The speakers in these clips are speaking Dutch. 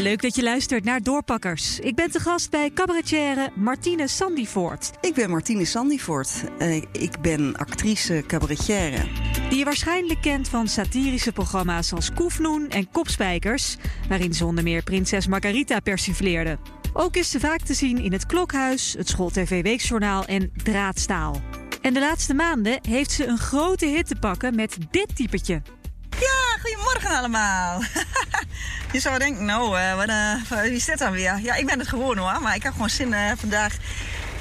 Leuk dat je luistert naar Doorpakkers. Ik ben te gast bij cabaretière Martine Sandyvoort. Ik ben Martine Sandyvoort. Uh, ik ben actrice cabaretière. Die je waarschijnlijk kent van satirische programma's als Koefnoen en Kopspijkers... waarin zonder meer prinses Margarita persifleerde. Ook is ze vaak te zien in het Klokhuis, het School TV Weekjournaal en Draadstaal. En de laatste maanden heeft ze een grote hit te pakken met dit typetje. Ja, goedemorgen allemaal. Je zou denken, nou, uh, wat, uh, wie is dit dan weer? Ja, ik ben het gewoon hoor, maar ik heb gewoon zin uh, vandaag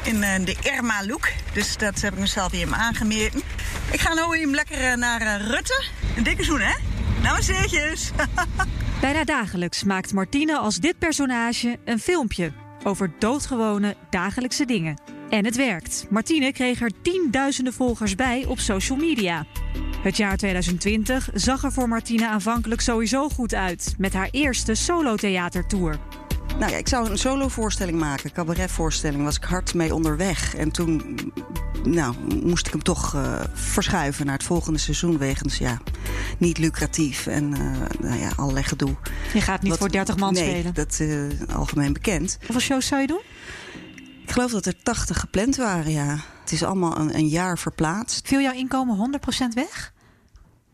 in de Irma look. Dus dat heb ik mezelf hier aangemeten. Ik ga nu lekker naar Rutte. Een dikke zoen, hè? Nou, zeetjes. Bijna dagelijks maakt Martine als dit personage een filmpje over doodgewone dagelijkse dingen. En het werkt. Martine kreeg er tienduizenden volgers bij op social media. Het jaar 2020 zag er voor Martine aanvankelijk sowieso goed uit met haar eerste solo-theatertour. Nou ja, ik zou een solo-voorstelling maken, cabaretvoorstelling. Was ik hard mee onderweg. En toen nou, moest ik hem toch uh, verschuiven naar het volgende seizoen. Wegens ja, niet lucratief en uh, nou ja, allerlei gedoe. Je gaat niet Wat, voor 30 man nee, spelen. dat is uh, algemeen bekend. Hoeveel shows zou je doen? Ik geloof dat er 80 gepland waren, ja. Het is allemaal een, een jaar verplaatst. Viel jouw inkomen 100% weg?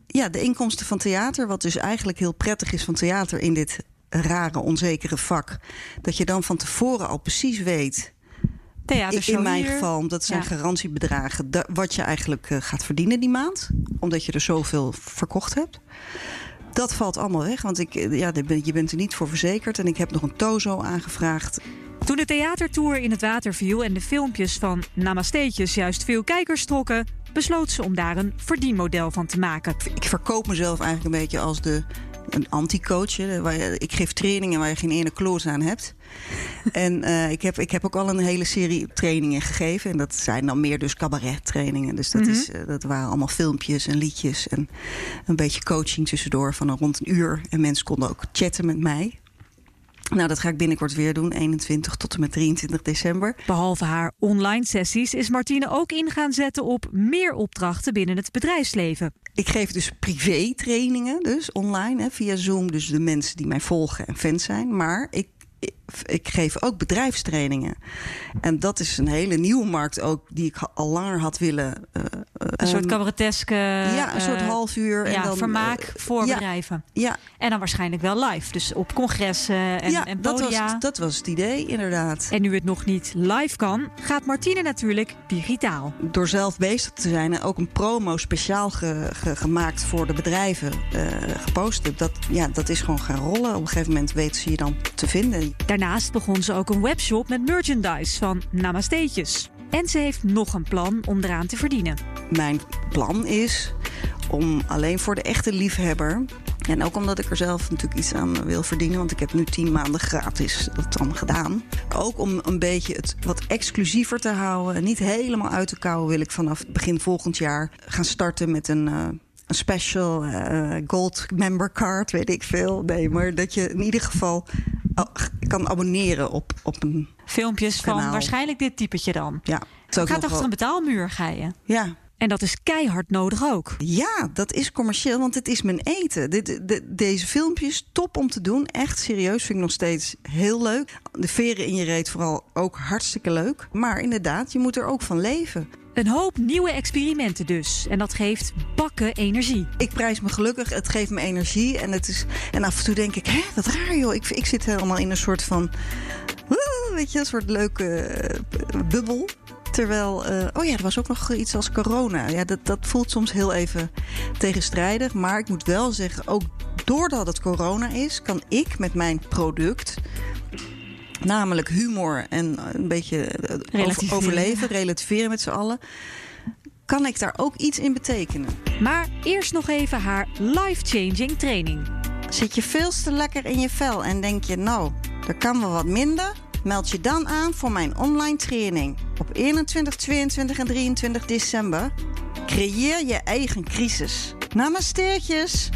Ja, de inkomsten van theater, wat dus eigenlijk heel prettig is van theater in dit rare, onzekere vak. Dat je dan van tevoren al precies weet. Theatershow in mijn hier. geval, omdat zijn Ja. garantiebedragen, wat je eigenlijk eh, gaat verdienen die maand. Omdat je er zoveel verkocht hebt. Dat valt allemaal weg, want ik, eh, ja, je bent er niet voor verzekerd. En ik heb nog een tozo aangevraagd. Toen de theatertour in het water viel en de filmpjes van Namasteetjes juist veel kijkers trokken, besloot ze om daar een verdienmodel van te maken. Ik verkoop mezelf eigenlijk een beetje als de, een anti-coach. Ik geef trainingen waar je geen ene kloos aan hebt. En eh, ik, heb, ik heb ook al een hele serie trainingen gegeven. En dat zijn dan meer dus cabaret trainingen. Dus dat, Mhm. is, eh, dat waren allemaal filmpjes en liedjes. En een beetje coaching tussendoor van een rond een uur. En mensen konden ook chatten met mij. Nou, dat ga ik binnenkort weer doen. 21 tot en met 23 december. Behalve haar online sessies is Martine ook in gaan zetten op meer opdrachten binnen het bedrijfsleven. Ik geef dus privé trainingen, dus online, hè, via Zoom. Dus de mensen die mij volgen en fans zijn. Maar ik, ik, geef ook bedrijfstrainingen. En dat is een hele nieuwe markt ook, die ik al langer had willen... eh, eh, Een soort ehm, cabareteske Ja, een soort eh, half uur. ja, en dan, vermaak voor ja, bedrijven. Ja, En dan waarschijnlijk wel live. Dus op congressen en, ja en dat, was, podia. dat was het idee, inderdaad. En nu het nog niet live kan, gaat Martine natuurlijk digitaal. Door zelf bezig te zijn en ook een promo speciaal ge- ge- gemaakt voor de bedrijven eh, gepost. Dat, ja, dat is gewoon gaan rollen. Op een gegeven moment weten ze je dan te vinden. Daarnaast begon ze ook een webshop met merchandise van Namasteetjes. En ze heeft nog een plan om eraan te verdienen. Mijn plan is om alleen voor de echte liefhebber. En ook omdat ik er zelf natuurlijk iets aan wil verdienen. Want ik heb nu tien maanden gratis dat dan gedaan. Ook om een beetje het wat exclusiever te houden. En niet helemaal uit te kouwen wil ik vanaf begin volgend jaar gaan starten met een... eh, een special eh, gold member card, weet ik veel. Nee, maar dat je in ieder geval kan abonneren op, op een... Filmpjes van waarschijnlijk dit typetje dan. Ja, het Gaat achter wel- een betaalmuur, ga je. Ja, En dat is keihard nodig ook. Ja, dat is commercieel, want het is mijn eten. De- deze filmpjes, top om te doen. Echt serieus, vind ik nog steeds heel leuk. De veren in je reet vooral ook hartstikke leuk. Maar inderdaad, je moet er ook van leven. Een hoop nieuwe experimenten dus. En dat geeft bakken energie. Ik prijs me gelukkig, het geeft me energie. En, het is, en af en toe denk ik, hè, wat raar joh. Ik, ik zit helemaal in een soort van, woe, weet je, een soort leuke eh, bubbel. Terwijl, eh, oh ja, er was ook nog iets als corona. Ja, dat, dat voelt soms heel even tegenstrijdig. Maar ik moet wel zeggen, ook doordat het corona is, kan ik met mijn product, namelijk humor en een beetje eh, Relativeren. overleven, relativeren met z'n allen, kan ik daar ook iets in betekenen. Maar eerst nog even haar life-changing training. Zit je veel te lekker in je vel en denk je, nou, er kan wel wat minder? Meld je dan aan voor mijn online training. Op 21, 22 en 23 december. Creëer je eigen crisis. Namasteertjes!